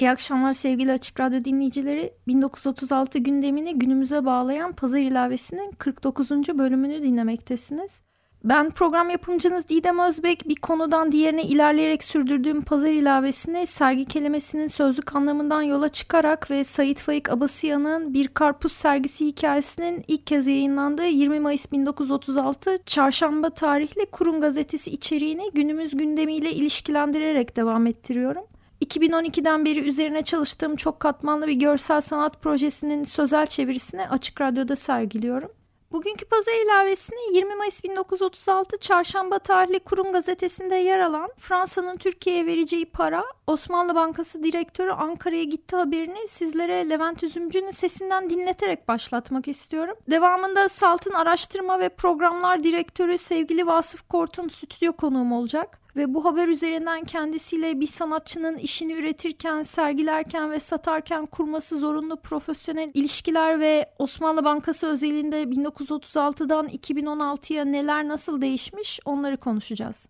İyi akşamlar sevgili Açık Radyo dinleyicileri. 1936 gündemini günümüze bağlayan Pazar ilavesinin 49. bölümünü dinlemektesiniz. Ben program yapımcınız Didem Özbek bir konudan diğerine ilerleyerek sürdürdüğüm pazar ilavesine sergi kelimesinin sözlük anlamından yola çıkarak ve Sait Faik Abasıyan'ın Bir Karpuz sergisi hikayesinin ilk kez yayınlandığı 20 Mayıs 1936 Çarşamba tarihli Kurun gazetesi içeriğini günümüz gündemiyle ilişkilendirerek devam ettiriyorum. 2012'den beri üzerine çalıştığım çok katmanlı bir görsel sanat projesinin sözel çevirisini Açık Radyo'da sergiliyorum. Bugünkü pazar ilavesini 20 Mayıs 1936 Çarşamba tarihli Kurum gazetesinde yer alan Fransa'nın Türkiye'ye vereceği para Osmanlı Bankası direktörü Ankara'ya gitti haberini sizlere Levent Üzümcü'nün sesinden dinleterek başlatmak istiyorum. Devamında Salt'ın araştırma ve programlar direktörü sevgili Vasıf Kort'un stüdyo konuğum olacak ve bu haber üzerinden kendisiyle bir sanatçının işini üretirken, sergilerken ve satarken kurması zorunlu profesyonel ilişkiler ve Osmanlı Bankası özelinde 1936'dan 2016'ya neler nasıl değişmiş onları konuşacağız.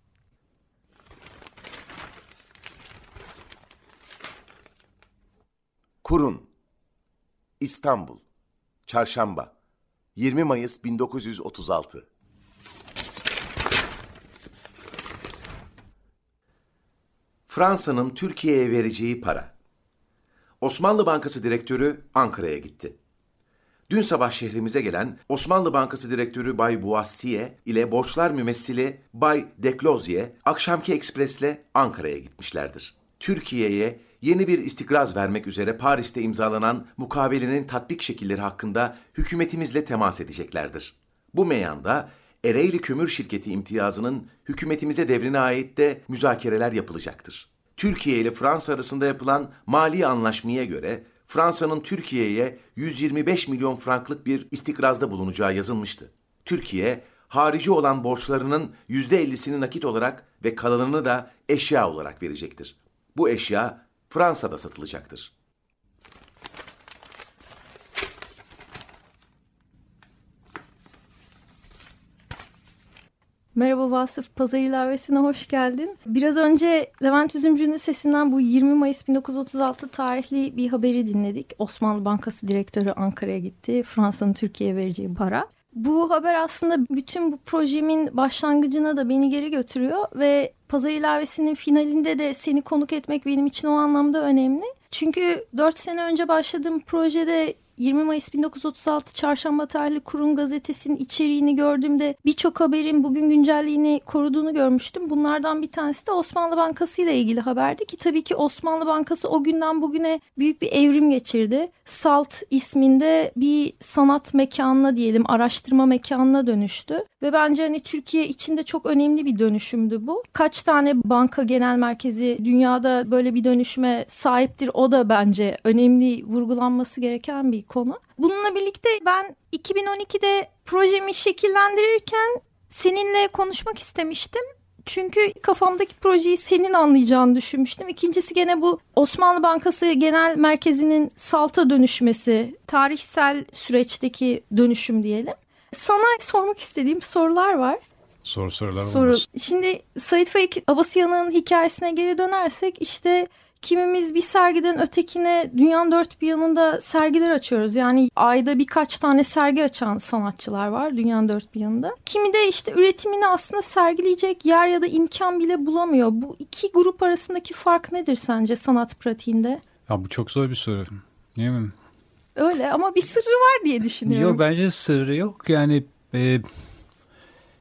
Kurun İstanbul Çarşamba 20 Mayıs 1936 Fransa'nın Türkiye'ye vereceği para. Osmanlı Bankası direktörü Ankara'ya gitti. Dün sabah şehrimize gelen Osmanlı Bankası direktörü Bay Boissier ile borçlar mümessili Bay Declozier akşamki ekspresle Ankara'ya gitmişlerdir. Türkiye'ye yeni bir istikraz vermek üzere Paris'te imzalanan mukavelenin tatbik şekilleri hakkında hükümetimizle temas edeceklerdir. Bu meyanda Ereğli Kömür Şirketi imtiyazının hükümetimize devrine ait de müzakereler yapılacaktır. Türkiye ile Fransa arasında yapılan mali anlaşmaya göre Fransa'nın Türkiye'ye 125 milyon franklık bir istikrazda bulunacağı yazılmıştı. Türkiye, harici olan borçlarının %50'sini nakit olarak ve kalanını da eşya olarak verecektir. Bu eşya Fransa'da satılacaktır. Merhaba Vasıf, Pazar ilavesine hoş geldin. Biraz önce Levent Üzümcü'nün sesinden bu 20 Mayıs 1936 tarihli bir haberi dinledik. Osmanlı Bankası direktörü Ankara'ya gitti. Fransa'nın Türkiye'ye vereceği para. Bu haber aslında bütün bu projemin başlangıcına da beni geri götürüyor ve Pazar ilavesinin finalinde de seni konuk etmek benim için o anlamda önemli. Çünkü 4 sene önce başladığım projede 20 Mayıs 1936 Çarşamba tarihli Kurum gazetesinin içeriğini gördüğümde birçok haberin bugün güncelliğini koruduğunu görmüştüm. Bunlardan bir tanesi de Osmanlı Bankası ile ilgili haberdi ki tabii ki Osmanlı Bankası o günden bugüne büyük bir evrim geçirdi. Salt isminde bir sanat mekanına diyelim araştırma mekanına dönüştü. Ve bence hani Türkiye içinde çok önemli bir dönüşümdü bu. Kaç tane banka genel merkezi dünyada böyle bir dönüşüme sahiptir o da bence önemli vurgulanması gereken bir konu. Bununla birlikte ben 2012'de projemi şekillendirirken seninle konuşmak istemiştim. Çünkü kafamdaki projeyi senin anlayacağını düşünmüştüm. İkincisi gene bu Osmanlı Bankası Genel Merkezi'nin salta dönüşmesi, tarihsel süreçteki dönüşüm diyelim. Sana sormak istediğim sorular var. Soru sorular Soru. Şimdi Sait Faik Abasıyan'ın hikayesine geri dönersek işte Kimimiz bir sergiden ötekine dünyanın dört bir yanında sergiler açıyoruz. Yani ayda birkaç tane sergi açan sanatçılar var dünyanın dört bir yanında. Kimi de işte üretimini aslında sergileyecek yer ya da imkan bile bulamıyor. Bu iki grup arasındaki fark nedir sence sanat pratiğinde? Ya bu çok zor bir soru. Değil mi? Öyle ama bir sırrı var diye düşünüyorum. Yok bence sırrı yok. Yani e,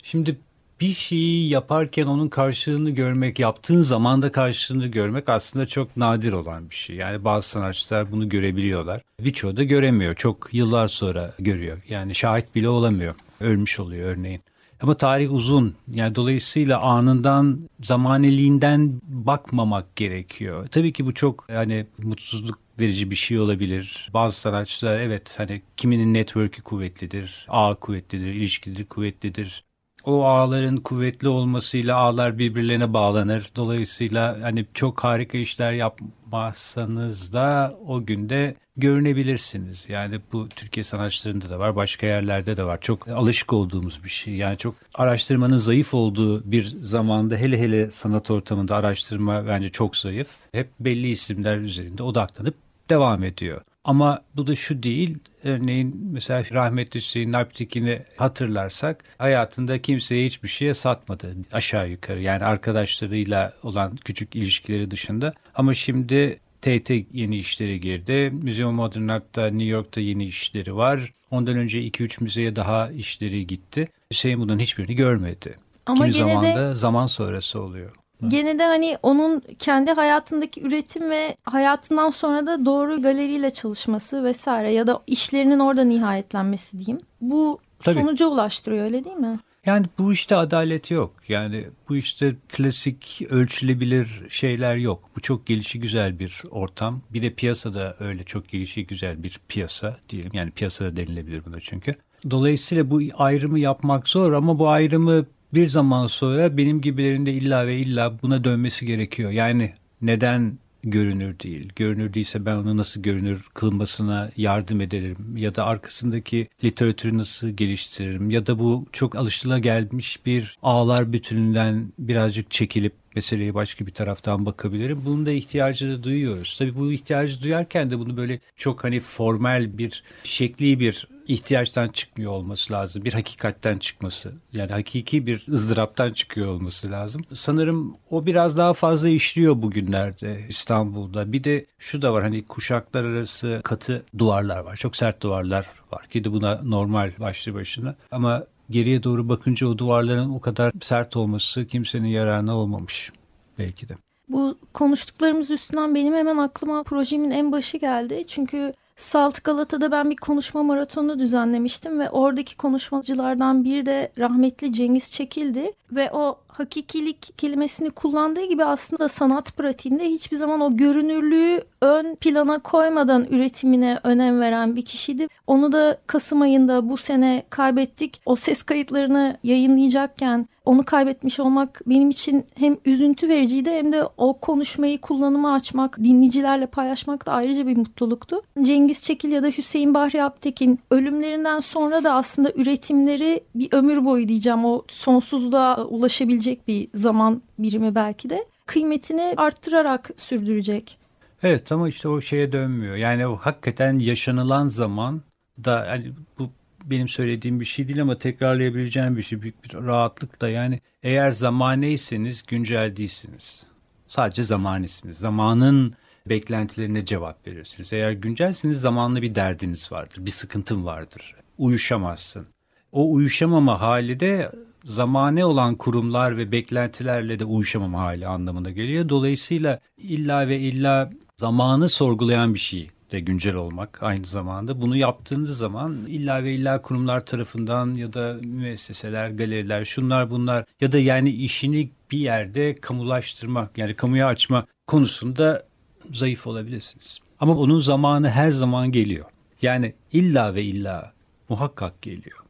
şimdi bir şeyi yaparken onun karşılığını görmek, yaptığın zaman da karşılığını görmek aslında çok nadir olan bir şey. Yani bazı sanatçılar bunu görebiliyorlar. Birçoğu da göremiyor. Çok yıllar sonra görüyor. Yani şahit bile olamıyor. Ölmüş oluyor örneğin. Ama tarih uzun. Yani dolayısıyla anından, zamaneliğinden bakmamak gerekiyor. Tabii ki bu çok yani mutsuzluk verici bir şey olabilir. Bazı sanatçılar evet hani kiminin network'ü kuvvetlidir, ağ kuvvetlidir, ilişkileri kuvvetlidir. O ağların kuvvetli olmasıyla ağlar birbirlerine bağlanır. Dolayısıyla hani çok harika işler yapmazsanız da o günde görünebilirsiniz. Yani bu Türkiye sanatçılarında da var, başka yerlerde de var. Çok alışık olduğumuz bir şey. Yani çok araştırmanın zayıf olduğu bir zamanda hele hele sanat ortamında araştırma bence çok zayıf. Hep belli isimler üzerinde odaklanıp devam ediyor. Ama bu da şu değil. Örneğin mesela rahmetli Hüseyin Alptekin'i hatırlarsak hayatında kimseye hiçbir şeye satmadı aşağı yukarı. Yani arkadaşlarıyla olan küçük ilişkileri dışında. Ama şimdi TT yeni işleri girdi. Müzeum Modern Art'ta New York'ta yeni işleri var. Ondan önce 2-3 müzeye daha işleri gitti. Hüseyin bunun hiçbirini görmedi. Ama Kimi gene zaman de da zaman sonrası oluyor. Gene de hani onun kendi hayatındaki üretim ve hayatından sonra da doğru galeriyle çalışması vesaire ya da işlerinin orada nihayetlenmesi diyeyim. Bu Tabii. sonuca ulaştırıyor öyle değil mi? Yani bu işte adalet yok. Yani bu işte klasik ölçülebilir şeyler yok. Bu çok gelişi güzel bir ortam. Bir de piyasada öyle çok gelişi güzel bir piyasa diyelim. Yani piyasada denilebilir buna çünkü. Dolayısıyla bu ayrımı yapmak zor ama bu ayrımı bir zaman sonra benim gibilerinde illa ve illa buna dönmesi gerekiyor. Yani neden görünür değil? Görünür değilse ben onu nasıl görünür kılmasına yardım ederim ya da arkasındaki literatürü nasıl geliştiririm ya da bu çok alışılagelmiş bir ağlar bütününden birazcık çekilip meseleye başka bir taraftan bakabilirim. Bunun da ihtiyacını duyuyoruz. Tabii bu ihtiyacı duyarken de bunu böyle çok hani formal bir şekli bir ihtiyaçtan çıkmıyor olması lazım. Bir hakikatten çıkması. Yani hakiki bir ızdıraptan çıkıyor olması lazım. Sanırım o biraz daha fazla işliyor bugünlerde İstanbul'da. Bir de şu da var hani kuşaklar arası katı duvarlar var. Çok sert duvarlar var ki de buna normal başlı başına. Ama geriye doğru bakınca o duvarların o kadar sert olması kimsenin yararına olmamış belki de. Bu konuştuklarımız üstünden benim hemen aklıma projemin en başı geldi. Çünkü Salt Galata'da ben bir konuşma maratonu düzenlemiştim ve oradaki konuşmacılardan biri de rahmetli Cengiz Çekildi ve o hakikilik kelimesini kullandığı gibi aslında sanat pratiğinde hiçbir zaman o görünürlüğü ön plana koymadan üretimine önem veren bir kişiydi. Onu da Kasım ayında bu sene kaybettik. O ses kayıtlarını yayınlayacakken onu kaybetmiş olmak benim için hem üzüntü vericiydi hem de o konuşmayı kullanıma açmak, dinleyicilerle paylaşmak da ayrıca bir mutluluktu. Cengiz Çekil ya da Hüseyin Bahri Aptekin ölümlerinden sonra da aslında üretimleri bir ömür boyu diyeceğim o sonsuzluğa ulaşabilecek bir zaman birimi belki de kıymetini arttırarak sürdürecek. Evet ama işte o şeye dönmüyor. Yani o hakikaten yaşanılan zaman da hani bu benim söylediğim bir şey değil ama tekrarlayabileceğim bir şey büyük bir rahatlıkla yani eğer zamaneyseniz güncel değilsiniz. Sadece zamanesiniz. Zamanın beklentilerine cevap verirsiniz. Eğer güncelsiniz zamanlı bir derdiniz vardır, bir sıkıntın vardır. Uyuşamazsın. O uyuşamama hali de zamane olan kurumlar ve beklentilerle de uyuşamama hali anlamına geliyor. Dolayısıyla illa ve illa zamanı sorgulayan bir şey de güncel olmak aynı zamanda. Bunu yaptığınız zaman illa ve illa kurumlar tarafından ya da müesseseler, galeriler, şunlar bunlar ya da yani işini bir yerde kamulaştırmak yani kamuya açma konusunda zayıf olabilirsiniz. Ama onun zamanı her zaman geliyor. Yani illa ve illa muhakkak geliyor.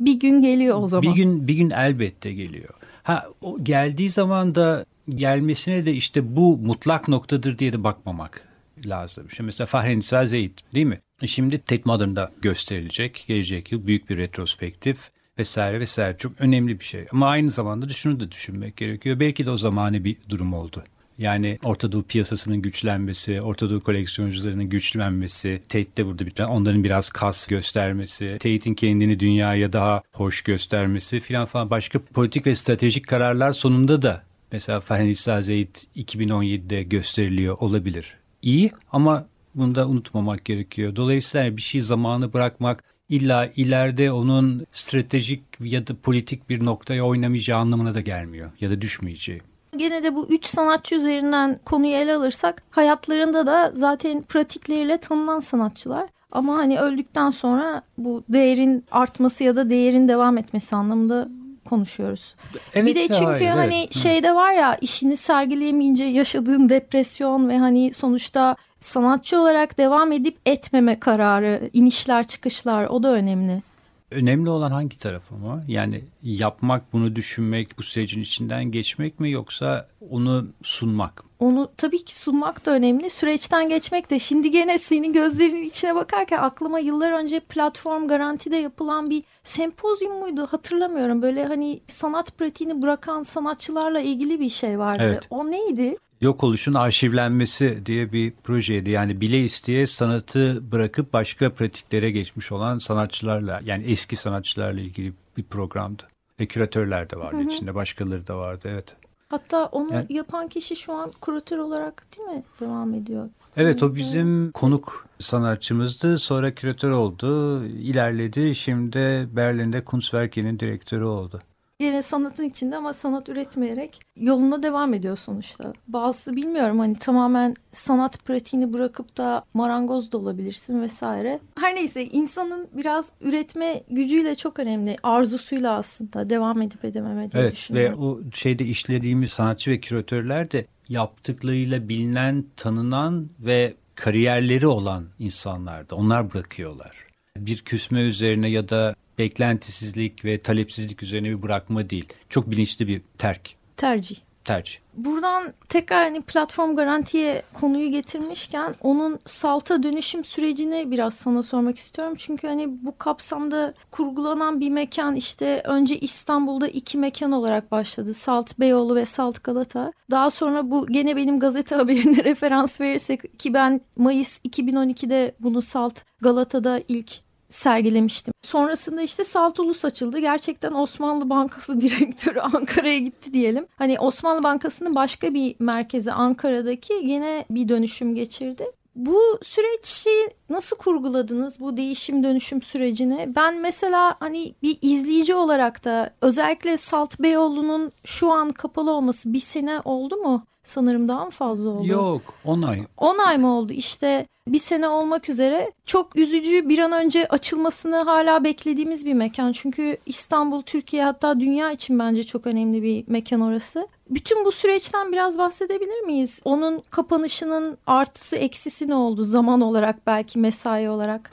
Bir gün geliyor o zaman. Bir gün bir gün elbette geliyor. Ha o geldiği zaman da gelmesine de işte bu mutlak noktadır diye de bakmamak lazım. Şimdi mesela Fahrenisa Zeyd değil mi? E şimdi Tate Modern'da gösterilecek. Gelecek yıl büyük bir retrospektif vesaire vesaire. Çok önemli bir şey. Ama aynı zamanda da şunu da düşünmek gerekiyor. Belki de o zamanı bir durum oldu. Yani Orta Doğu piyasasının güçlenmesi, Orta Doğu koleksiyoncularının güçlenmesi, Tate'de burada bir onların biraz kas göstermesi, Tate'in kendini dünyaya daha hoş göstermesi filan falan başka politik ve stratejik kararlar sonunda da mesela Fahrenisa Zeyd 2017'de gösteriliyor olabilir. İyi ama bunu da unutmamak gerekiyor. Dolayısıyla bir şey zamanı bırakmak illa ileride onun stratejik ya da politik bir noktaya oynamayacağı anlamına da gelmiyor ya da düşmeyeceği. Gene de bu üç sanatçı üzerinden konuyu ele alırsak hayatlarında da zaten pratikleriyle tanınan sanatçılar. Ama hani öldükten sonra bu değerin artması ya da değerin devam etmesi anlamında konuşuyoruz. Evet, bir de çünkü hayır, hani evet. şeyde var ya işini sergileyemeyince yaşadığın depresyon ve hani sonuçta sanatçı olarak devam edip etmeme kararı, inişler çıkışlar o da önemli. Önemli olan hangi tarafı mı? Yani yapmak, bunu düşünmek, bu sürecin içinden geçmek mi yoksa onu sunmak mı? Onu tabii ki sunmak da önemli. Süreçten geçmek de. Şimdi gene senin gözlerinin içine bakarken aklıma yıllar önce platform garantide yapılan bir sempozyum muydu hatırlamıyorum. Böyle hani sanat pratiğini bırakan sanatçılarla ilgili bir şey vardı. Evet. O neydi? Yok oluşun arşivlenmesi diye bir projeydi. Yani bile isteye sanatı bırakıp başka pratiklere geçmiş olan sanatçılarla yani eski sanatçılarla ilgili bir programdı. Ve küratörler de vardı Hı hı. içinde başkaları da vardı evet. Hatta onu Yani- yapan kişi şu an kuratör olarak değil mi devam ediyor? Evet o bizim konuk sanatçımızdı. Sonra küratör oldu. ilerledi. Şimdi Berlin'de Kunstwerke'nin direktörü oldu. Yine sanatın içinde ama sanat üretmeyerek yoluna devam ediyor sonuçta. Bazısı bilmiyorum hani tamamen sanat pratiğini bırakıp da marangoz da olabilirsin vesaire. Her neyse insanın biraz üretme gücüyle çok önemli. Arzusuyla aslında devam edip edememe diye Evet ve düşünüyorum. o şeyde işlediğimiz sanatçı ve küratörler de yaptıklarıyla bilinen, tanınan ve kariyerleri olan insanlardı. Onlar bırakıyorlar. Bir küsme üzerine ya da beklentisizlik ve talepsizlik üzerine bir bırakma değil. Çok bilinçli bir terk, Tercih. tercih. Buradan tekrar hani platform garantiye konuyu getirmişken onun salta dönüşüm sürecini biraz sana sormak istiyorum. Çünkü hani bu kapsamda kurgulanan bir mekan işte önce İstanbul'da iki mekan olarak başladı. Salt Beyoğlu ve Salt Galata. Daha sonra bu gene benim gazete haberine referans verirsek ki ben Mayıs 2012'de bunu Salt Galata'da ilk sergilemiştim. Sonrasında işte Salt Ulus açıldı. Gerçekten Osmanlı Bankası direktörü Ankara'ya gitti diyelim. Hani Osmanlı Bankası'nın başka bir merkezi Ankara'daki yine bir dönüşüm geçirdi. Bu süreci nasıl kurguladınız bu değişim dönüşüm sürecini? Ben mesela hani bir izleyici olarak da özellikle Salt Beyoğlu'nun şu an kapalı olması bir sene oldu mu? Sanırım daha mı fazla oldu? Yok 10 ay. 10 ay mı oldu işte bir sene olmak üzere çok üzücü bir an önce açılmasını hala beklediğimiz bir mekan. Çünkü İstanbul, Türkiye hatta dünya için bence çok önemli bir mekan orası. Bütün bu süreçten biraz bahsedebilir miyiz? Onun kapanışının artısı eksisi ne oldu zaman olarak belki mesai olarak?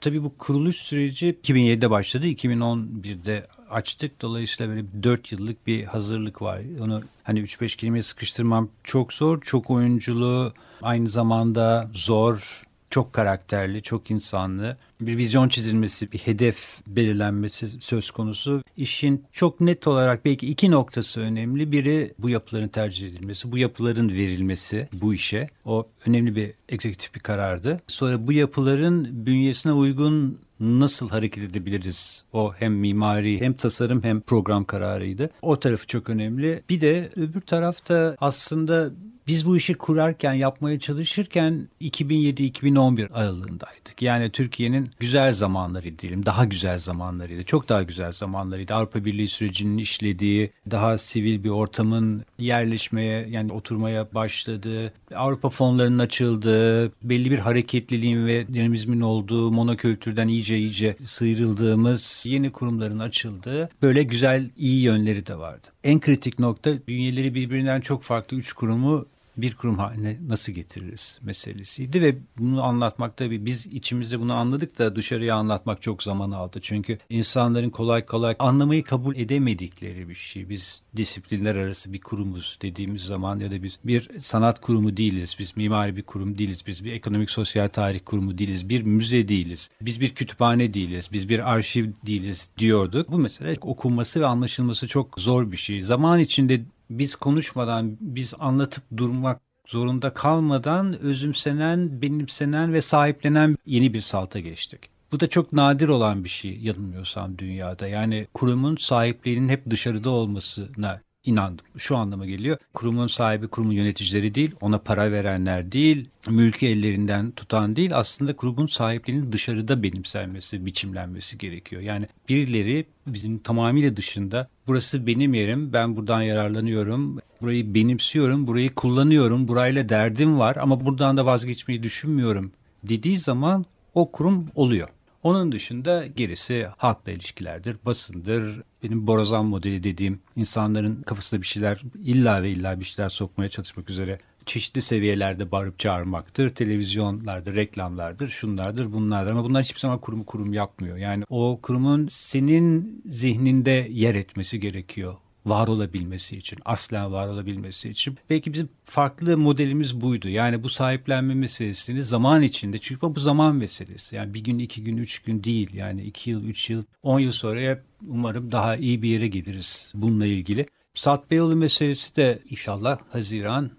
Tabii bu kuruluş süreci 2007'de başladı. 2011'de açtık. Dolayısıyla böyle 4 yıllık bir hazırlık var. Onu hani 3-5 kelimeye sıkıştırmam çok zor. Çok oyunculu, aynı zamanda zor, çok karakterli, çok insanlı. Bir vizyon çizilmesi, bir hedef belirlenmesi söz konusu. İşin çok net olarak belki iki noktası önemli. Biri bu yapıların tercih edilmesi, bu yapıların verilmesi bu işe. O önemli bir egzekutif bir karardı. Sonra bu yapıların bünyesine uygun nasıl hareket edebiliriz? O hem mimari hem tasarım hem program kararıydı. O tarafı çok önemli. Bir de öbür tarafta aslında biz bu işi kurarken, yapmaya çalışırken 2007-2011 aralığındaydık. Yani Türkiye'nin güzel zamanları diyelim, daha güzel zamanlarıydı. Çok daha güzel zamanlarıydı. Avrupa Birliği sürecinin işlediği, daha sivil bir ortamın yerleşmeye, yani oturmaya başladığı, Avrupa fonlarının açıldığı, belli bir hareketliliğin ve dinamizmin olduğu, monokültürden iyice iyice sıyrıldığımız, yeni kurumların açıldığı böyle güzel, iyi yönleri de vardı. En kritik nokta bünyeleri birbirinden çok farklı üç kurumu bir kurum haline nasıl getiririz meselesiydi ve bunu anlatmak tabii biz içimizde bunu anladık da dışarıya anlatmak çok zaman aldı. Çünkü insanların kolay kolay anlamayı kabul edemedikleri bir şey. Biz disiplinler arası bir kurumuz dediğimiz zaman ya da biz bir sanat kurumu değiliz, biz mimari bir kurum değiliz, biz bir ekonomik sosyal tarih kurumu değiliz, bir müze değiliz, biz bir kütüphane değiliz, biz bir arşiv değiliz diyorduk. Bu mesele okunması ve anlaşılması çok zor bir şey. Zaman içinde biz konuşmadan, biz anlatıp durmak zorunda kalmadan özümsenen, benimsenen ve sahiplenen yeni bir salta geçtik. Bu da çok nadir olan bir şey yanılmıyorsam dünyada. Yani kurumun sahiplerinin hep dışarıda olmasına inandım. Şu anlama geliyor. Kurumun sahibi kurumun yöneticileri değil, ona para verenler değil, mülkü ellerinden tutan değil. Aslında kurumun sahiplerinin dışarıda benimsenmesi, biçimlenmesi gerekiyor. Yani birileri bizim tamamıyla dışında burası benim yerim, ben buradan yararlanıyorum, burayı benimsiyorum, burayı kullanıyorum, burayla derdim var ama buradan da vazgeçmeyi düşünmüyorum dediği zaman o kurum oluyor. Onun dışında gerisi halkla ilişkilerdir, basındır. Benim borazan modeli dediğim insanların kafasında bir şeyler illa ve illa bir şeyler sokmaya çalışmak üzere çeşitli seviyelerde bağırıp çağırmaktır. Televizyonlardır, reklamlardır, şunlardır, bunlardır. Ama bunlar hiçbir zaman kurumu kurum yapmıyor. Yani o kurumun senin zihninde yer etmesi gerekiyor var olabilmesi için, asla var olabilmesi için. Belki bizim farklı modelimiz buydu. Yani bu sahiplenme meselesini zaman içinde, çünkü bu zaman meselesi. Yani bir gün, iki gün, üç gün değil. Yani iki yıl, üç yıl, on yıl sonra umarım daha iyi bir yere geliriz bununla ilgili. Sat Beyoğlu meselesi de inşallah Haziran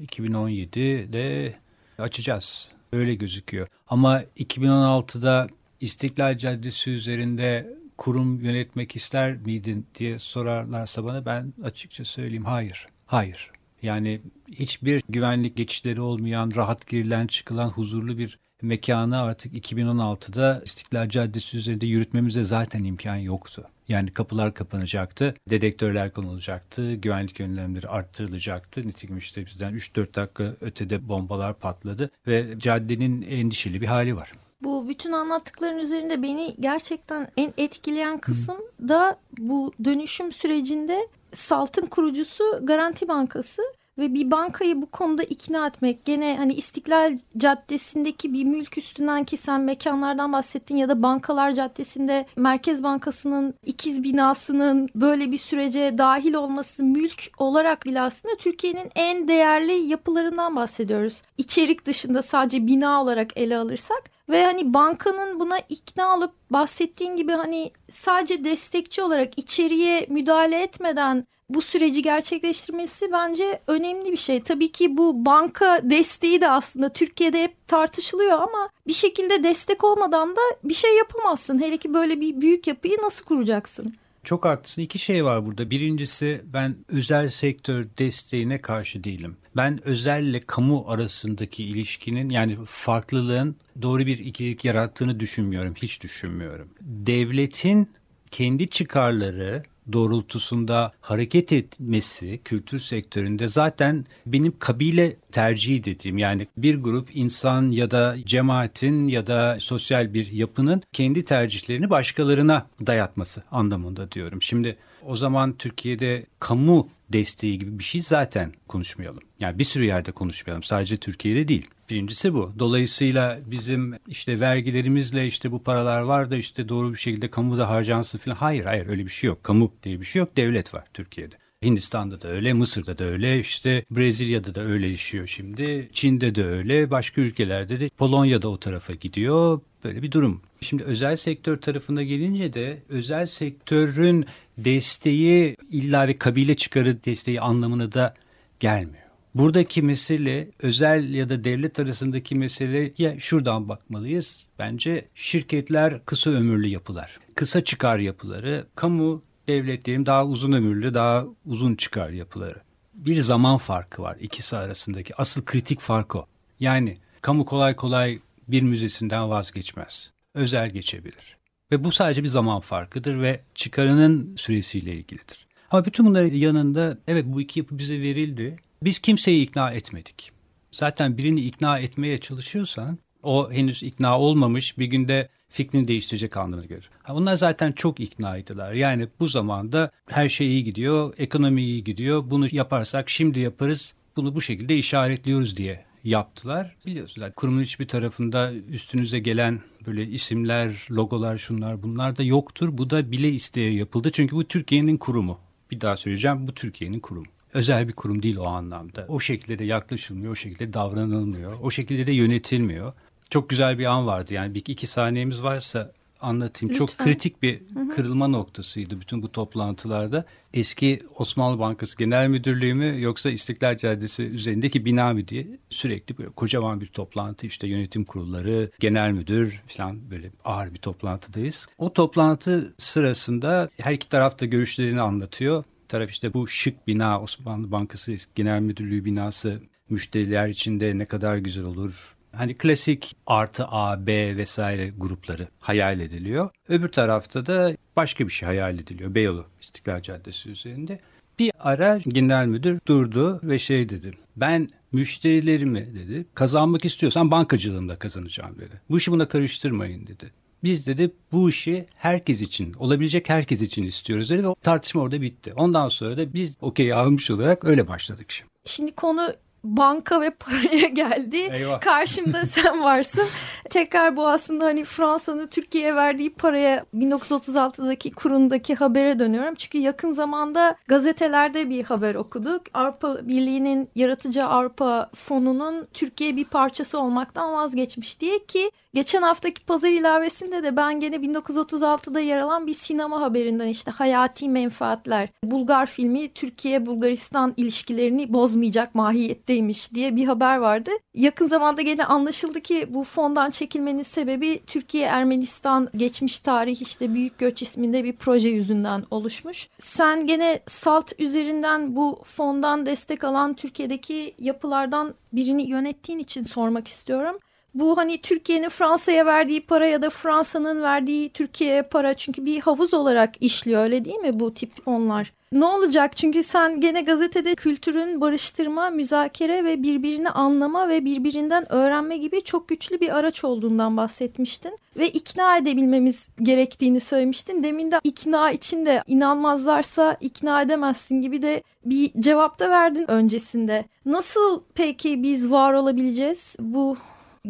2017'de açacağız. Öyle gözüküyor. Ama 2016'da İstiklal Caddesi üzerinde kurum yönetmek ister miydin diye sorarlarsa bana ben açıkça söyleyeyim hayır. Hayır. Yani hiçbir güvenlik geçişleri olmayan, rahat girilen çıkılan huzurlu bir mekanı artık 2016'da İstiklal Caddesi üzerinde yürütmemize zaten imkan yoktu. Yani kapılar kapanacaktı, dedektörler konulacaktı, güvenlik önlemleri arttırılacaktı. Nitekim işte bizden 3-4 dakika ötede bombalar patladı ve caddenin endişeli bir hali var. Bu bütün anlattıkların üzerinde beni gerçekten en etkileyen kısım da bu dönüşüm sürecinde Salt'ın kurucusu Garanti Bankası ve bir bankayı bu konuda ikna etmek gene hani İstiklal Caddesi'ndeki bir mülk üstünden ki sen mekanlardan bahsettin ya da Bankalar Caddesi'nde Merkez Bankası'nın ikiz binasının böyle bir sürece dahil olması mülk olarak bile aslında Türkiye'nin en değerli yapılarından bahsediyoruz. İçerik dışında sadece bina olarak ele alırsak ve hani bankanın buna ikna olup bahsettiğin gibi hani sadece destekçi olarak içeriye müdahale etmeden bu süreci gerçekleştirmesi bence önemli bir şey. Tabii ki bu banka desteği de aslında Türkiye'de hep tartışılıyor ama bir şekilde destek olmadan da bir şey yapamazsın. Hele ki böyle bir büyük yapıyı nasıl kuracaksın? Çok haklısın. İki şey var burada. Birincisi ben özel sektör desteğine karşı değilim. Ben özelle kamu arasındaki ilişkinin yani farklılığın doğru bir ikilik yarattığını düşünmüyorum. Hiç düşünmüyorum. Devletin kendi çıkarları doğrultusunda hareket etmesi kültür sektöründe zaten benim kabile tercihi dediğim yani bir grup insan ya da cemaatin ya da sosyal bir yapının kendi tercihlerini başkalarına dayatması anlamında diyorum. Şimdi o zaman Türkiye'de kamu desteği gibi bir şey zaten konuşmayalım. Yani bir sürü yerde konuşmayalım. Sadece Türkiye'de değil. Birincisi bu. Dolayısıyla bizim işte vergilerimizle işte bu paralar var da işte doğru bir şekilde kamuda harcansın falan. Hayır hayır öyle bir şey yok. Kamu diye bir şey yok. Devlet var Türkiye'de. Hindistan'da da öyle, Mısır'da da öyle, işte Brezilya'da da öyle işiyor şimdi. Çin'de de öyle, başka ülkelerde de Polonya'da o tarafa gidiyor. Böyle bir durum. Şimdi özel sektör tarafına gelince de özel sektörün desteği illa bir kabile çıkarı desteği anlamına da gelmiyor. Buradaki mesele özel ya da devlet arasındaki mesele ya şuradan bakmalıyız. Bence şirketler kısa ömürlü yapılar. Kısa çıkar yapıları, kamu devlet diyelim daha uzun ömürlü, daha uzun çıkar yapıları. Bir zaman farkı var ikisi arasındaki. Asıl kritik fark o. Yani kamu kolay kolay bir müzesinden vazgeçmez. Özel geçebilir. Ve bu sadece bir zaman farkıdır ve çıkarının süresiyle ilgilidir. Ama bütün bunların yanında evet bu iki yapı bize verildi. Biz kimseyi ikna etmedik. Zaten birini ikna etmeye çalışıyorsan o henüz ikna olmamış bir günde fikrini değiştirecek anlamına gelir. Bunlar zaten çok iknaydılar. Yani bu zamanda her şey iyi gidiyor, ekonomi iyi gidiyor. Bunu yaparsak şimdi yaparız. Bunu bu şekilde işaretliyoruz diye yaptılar. Biliyorsunuz yani kurumun hiçbir tarafında üstünüze gelen böyle isimler, logolar, şunlar bunlar da yoktur. Bu da bile isteye yapıldı. Çünkü bu Türkiye'nin kurumu. Bir daha söyleyeceğim bu Türkiye'nin kurumu. Özel bir kurum değil o anlamda. O şekilde de yaklaşılmıyor, o şekilde davranılmıyor, o şekilde de yönetilmiyor. Çok güzel bir an vardı yani bir iki saniyemiz varsa anlatayım. Lütfen. Çok kritik bir kırılma noktasıydı bütün bu toplantılarda. Eski Osmanlı Bankası Genel Müdürlüğü mü yoksa İstiklal Caddesi üzerindeki bina mı diye sürekli böyle kocaman bir toplantı işte yönetim kurulları, genel müdür falan böyle ağır bir toplantıdayız. O toplantı sırasında her iki taraf da görüşlerini anlatıyor. Taraf işte bu şık bina Osmanlı Bankası Genel Müdürlüğü binası müşteriler için de ne kadar güzel olur Hani klasik artı A, B vesaire grupları hayal ediliyor. Öbür tarafta da başka bir şey hayal ediliyor. Beyoğlu İstiklal Caddesi üzerinde. Bir ara genel müdür durdu ve şey dedi. Ben müşterilerimi dedi kazanmak istiyorsam bankacılığımda kazanacağım dedi. Bu işi buna karıştırmayın dedi. Biz dedi bu işi herkes için, olabilecek herkes için istiyoruz dedi ve tartışma orada bitti. Ondan sonra da biz okey almış olarak öyle başladık şimdi. Şimdi konu banka ve paraya geldi. Eyvah. Karşımda sen varsın. Tekrar bu aslında hani Fransa'nın Türkiye'ye verdiği paraya 1936'daki kurundaki habere dönüyorum. Çünkü yakın zamanda gazetelerde bir haber okuduk. Avrupa Birliği'nin Yaratıcı Avrupa Fonu'nun Türkiye bir parçası olmaktan vazgeçmiş diye ki geçen haftaki pazar ilavesinde de ben gene 1936'da yer alan bir sinema haberinden işte Hayati Menfaatler Bulgar filmi Türkiye-Bulgaristan ilişkilerini bozmayacak mahiyetteymiş diye bir haber vardı. Yakın zamanda gene anlaşıldı ki bu fondan çekilmenin sebebi Türkiye-Ermenistan geçmiş tarih işte Büyük Göç isminde bir proje yüzünden oluşmuş. Sen gene SALT üzerinden bu fondan destek alan Türkiye'deki yapılardan birini yönettiğin için sormak istiyorum. Bu hani Türkiye'nin Fransa'ya verdiği para ya da Fransa'nın verdiği Türkiye'ye para çünkü bir havuz olarak işliyor öyle değil mi bu tip fonlar? Ne olacak? Çünkü sen gene gazetede kültürün barıştırma, müzakere ve birbirini anlama ve birbirinden öğrenme gibi çok güçlü bir araç olduğundan bahsetmiştin. Ve ikna edebilmemiz gerektiğini söylemiştin. Demin de ikna için de inanmazlarsa ikna edemezsin gibi de bir cevap da verdin öncesinde. Nasıl peki biz var olabileceğiz bu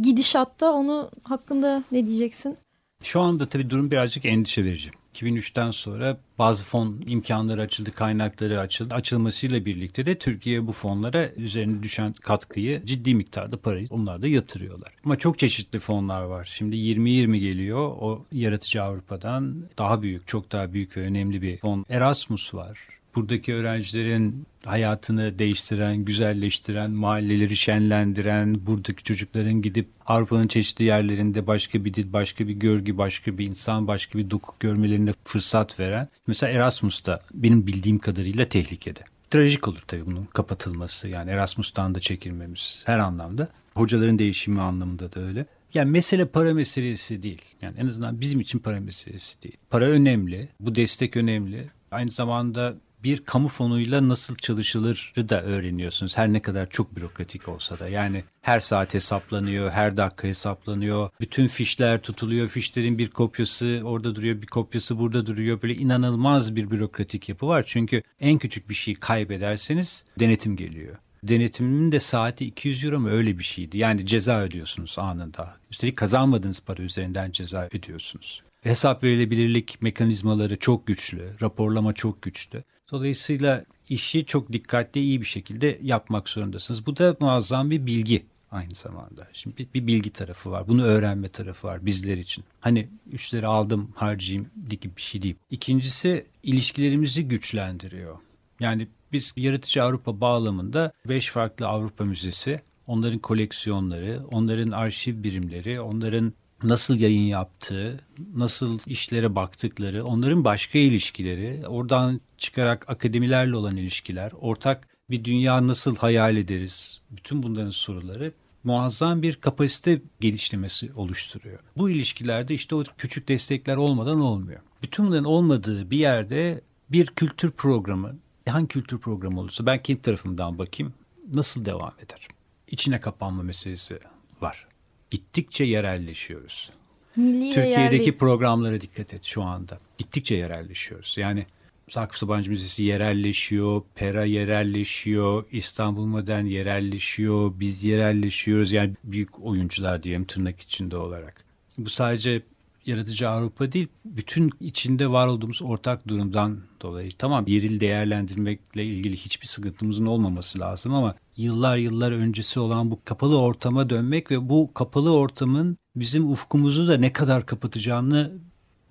gidişatta onu hakkında ne diyeceksin? Şu anda tabii durum birazcık endişe verici. 2003'ten sonra bazı fon imkanları açıldı, kaynakları açıldı. Açılmasıyla birlikte de Türkiye bu fonlara üzerine düşen katkıyı ciddi miktarda parayı onlar da yatırıyorlar. Ama çok çeşitli fonlar var. Şimdi 2020 geliyor. O yaratıcı Avrupa'dan daha büyük, çok daha büyük ve önemli bir fon. Erasmus var buradaki öğrencilerin hayatını değiştiren, güzelleştiren, mahalleleri şenlendiren, buradaki çocukların gidip Avrupa'nın çeşitli yerlerinde başka bir dil, başka bir görgü, başka bir insan, başka bir doku görmelerine fırsat veren. Mesela Erasmus da benim bildiğim kadarıyla tehlikede. Trajik olur tabii bunun kapatılması yani Erasmus'tan da çekilmemiz her anlamda. Hocaların değişimi anlamında da öyle. Yani mesele para meselesi değil. Yani en azından bizim için para meselesi değil. Para önemli, bu destek önemli. Aynı zamanda bir kamu fonuyla nasıl çalışılırı da öğreniyorsunuz. Her ne kadar çok bürokratik olsa da. Yani her saat hesaplanıyor, her dakika hesaplanıyor. Bütün fişler tutuluyor. Fişlerin bir kopyası orada duruyor, bir kopyası burada duruyor. Böyle inanılmaz bir bürokratik yapı var. Çünkü en küçük bir şeyi kaybederseniz denetim geliyor. Denetimin de saati 200 euro mu öyle bir şeydi. Yani ceza ödüyorsunuz anında. Üstelik kazanmadığınız para üzerinden ceza ödüyorsunuz. Hesap verilebilirlik mekanizmaları çok güçlü, raporlama çok güçlü. Dolayısıyla işi çok dikkatli iyi bir şekilde yapmak zorundasınız. Bu da muazzam bir bilgi aynı zamanda. Şimdi bir, bir bilgi tarafı var. Bunu öğrenme tarafı var bizler için. Hani üçleri aldım harcayayım gibi bir şey değil. İkincisi ilişkilerimizi güçlendiriyor. Yani biz yaratıcı Avrupa bağlamında beş farklı Avrupa Müzesi, onların koleksiyonları, onların arşiv birimleri, onların nasıl yayın yaptığı, nasıl işlere baktıkları, onların başka ilişkileri, oradan çıkarak akademilerle olan ilişkiler, ortak bir dünya nasıl hayal ederiz, bütün bunların soruları muazzam bir kapasite geliştirmesi oluşturuyor. Bu ilişkilerde işte o küçük destekler olmadan olmuyor. Bütün bunların olmadığı bir yerde bir kültür programı, hangi kültür programı olursa ben kendi tarafımdan bakayım nasıl devam eder? İçine kapanma meselesi var gittikçe yerelleşiyoruz. Milli Türkiye'deki yerli. programlara dikkat et şu anda. Gittikçe yerelleşiyoruz. Yani Sakıp Sabancı Müzesi yerelleşiyor, Pera yerelleşiyor, İstanbul Modern yerelleşiyor, biz yerelleşiyoruz. Yani büyük oyuncular diyelim tırnak içinde olarak. Bu sadece yaratıcı Avrupa değil, bütün içinde var olduğumuz ortak durumdan dolayı. Tamam yeril değerlendirmekle ilgili hiçbir sıkıntımızın olmaması lazım ama yıllar yıllar öncesi olan bu kapalı ortama dönmek ve bu kapalı ortamın bizim ufkumuzu da ne kadar kapatacağını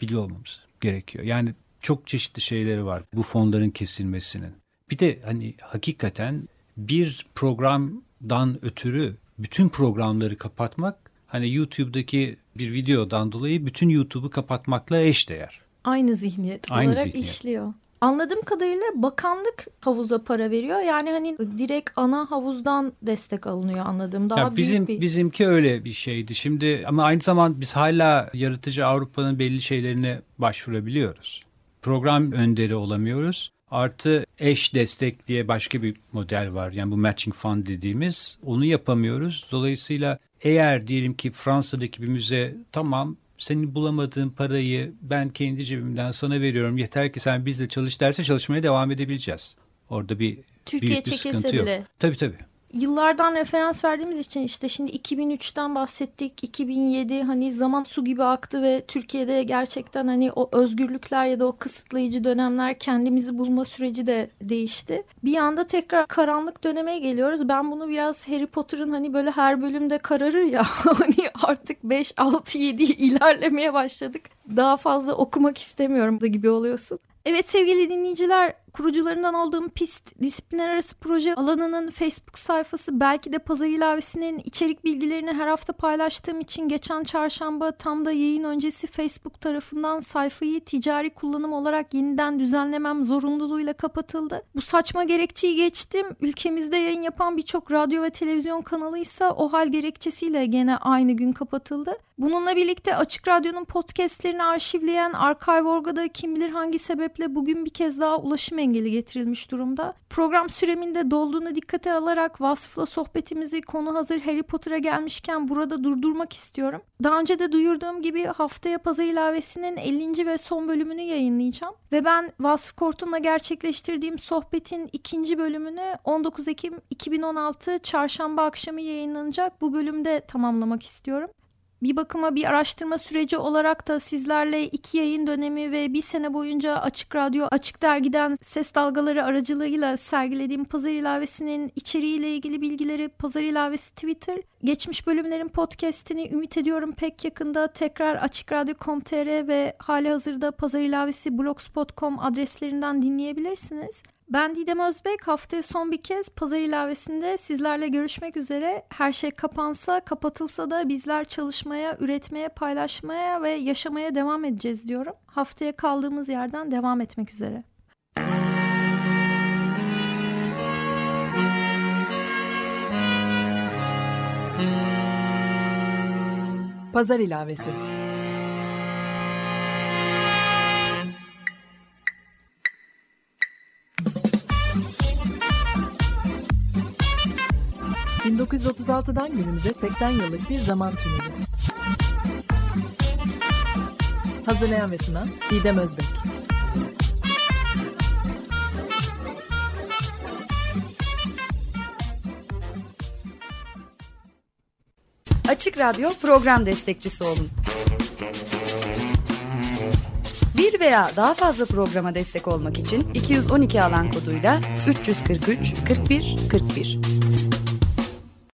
biliyor olmamız gerekiyor. Yani çok çeşitli şeyleri var bu fonların kesilmesinin. Bir de hani hakikaten bir programdan ötürü bütün programları kapatmak hani YouTube'daki bir videodan dolayı bütün YouTube'u kapatmakla eşdeğer. Aynı zihniyet Aynı olarak zihniyet. işliyor. Anladığım kadarıyla bakanlık havuza para veriyor. Yani hani direkt ana havuzdan destek alınıyor anladığım. Daha Ya bizim büyük bir... bizimki öyle bir şeydi. Şimdi ama aynı zaman biz hala yaratıcı Avrupa'nın belli şeylerine başvurabiliyoruz. Program önderi olamıyoruz. Artı eş destek diye başka bir model var. Yani bu matching fund dediğimiz onu yapamıyoruz. Dolayısıyla eğer diyelim ki Fransa'daki bir müze tamam senin bulamadığın parayı ben kendi cebimden sana veriyorum. Yeter ki sen bizle çalış derse çalışmaya devam edebileceğiz. Orada bir Türkiye büyük bir çekilse sıkıntı yok. bile. Tabii tabii. Yıllardan referans verdiğimiz için işte şimdi 2003'ten bahsettik. 2007 hani zaman su gibi aktı ve Türkiye'de gerçekten hani o özgürlükler ya da o kısıtlayıcı dönemler kendimizi bulma süreci de değişti. Bir anda tekrar karanlık döneme geliyoruz. Ben bunu biraz Harry Potter'ın hani böyle her bölümde kararır ya hani artık 5 6 7 ilerlemeye başladık. Daha fazla okumak istemiyorum da gibi oluyorsun. Evet sevgili dinleyiciler kurucularından olduğum PIST disiplinler arası proje alanının Facebook sayfası belki de pazar ilavesinin içerik bilgilerini her hafta paylaştığım için geçen çarşamba tam da yayın öncesi Facebook tarafından sayfayı ticari kullanım olarak yeniden düzenlemem zorunluluğuyla kapatıldı. Bu saçma gerekçeyi geçtim. Ülkemizde yayın yapan birçok radyo ve televizyon kanalıysa o hal gerekçesiyle gene aynı gün kapatıldı. Bununla birlikte Açık Radyo'nun podcastlerini arşivleyen Archive.org'da kim bilir hangi sebeple bugün bir kez daha ulaşım engeli getirilmiş durumda. Program süreminde dolduğunu dikkate alarak Vasıf'la sohbetimizi konu hazır Harry Potter'a gelmişken burada durdurmak istiyorum. Daha önce de duyurduğum gibi haftaya pazar ilavesinin 50. ve son bölümünü yayınlayacağım. Ve ben Vasıf Kortun'la gerçekleştirdiğim sohbetin ikinci bölümünü 19 Ekim 2016 çarşamba akşamı yayınlanacak bu bölümde tamamlamak istiyorum. Bir bakıma bir araştırma süreci olarak da sizlerle iki yayın dönemi ve bir sene boyunca Açık Radyo, Açık Dergi'den ses dalgaları aracılığıyla sergilediğim Pazar ilavesinin içeriğiyle ilgili bilgileri Pazar ilavesi Twitter, geçmiş bölümlerin podcastini ümit ediyorum pek yakında tekrar Açık Radyo.com.tr ve hali hazırda Pazar ilavesi blogspot.com adreslerinden dinleyebilirsiniz. Ben Didem Özbek haftaya son bir kez pazar ilavesinde sizlerle görüşmek üzere. Her şey kapansa kapatılsa da bizler çalışmaya, üretmeye, paylaşmaya ve yaşamaya devam edeceğiz diyorum. Haftaya kaldığımız yerden devam etmek üzere. Pazar ilavesi. ...1936'dan günümüze 80 yıllık bir zaman tüneli. Hazırlayan ve sunan Didem Özbek. Açık Radyo program destekçisi olun. Bir veya daha fazla programa destek olmak için 212 alan koduyla 343 41 41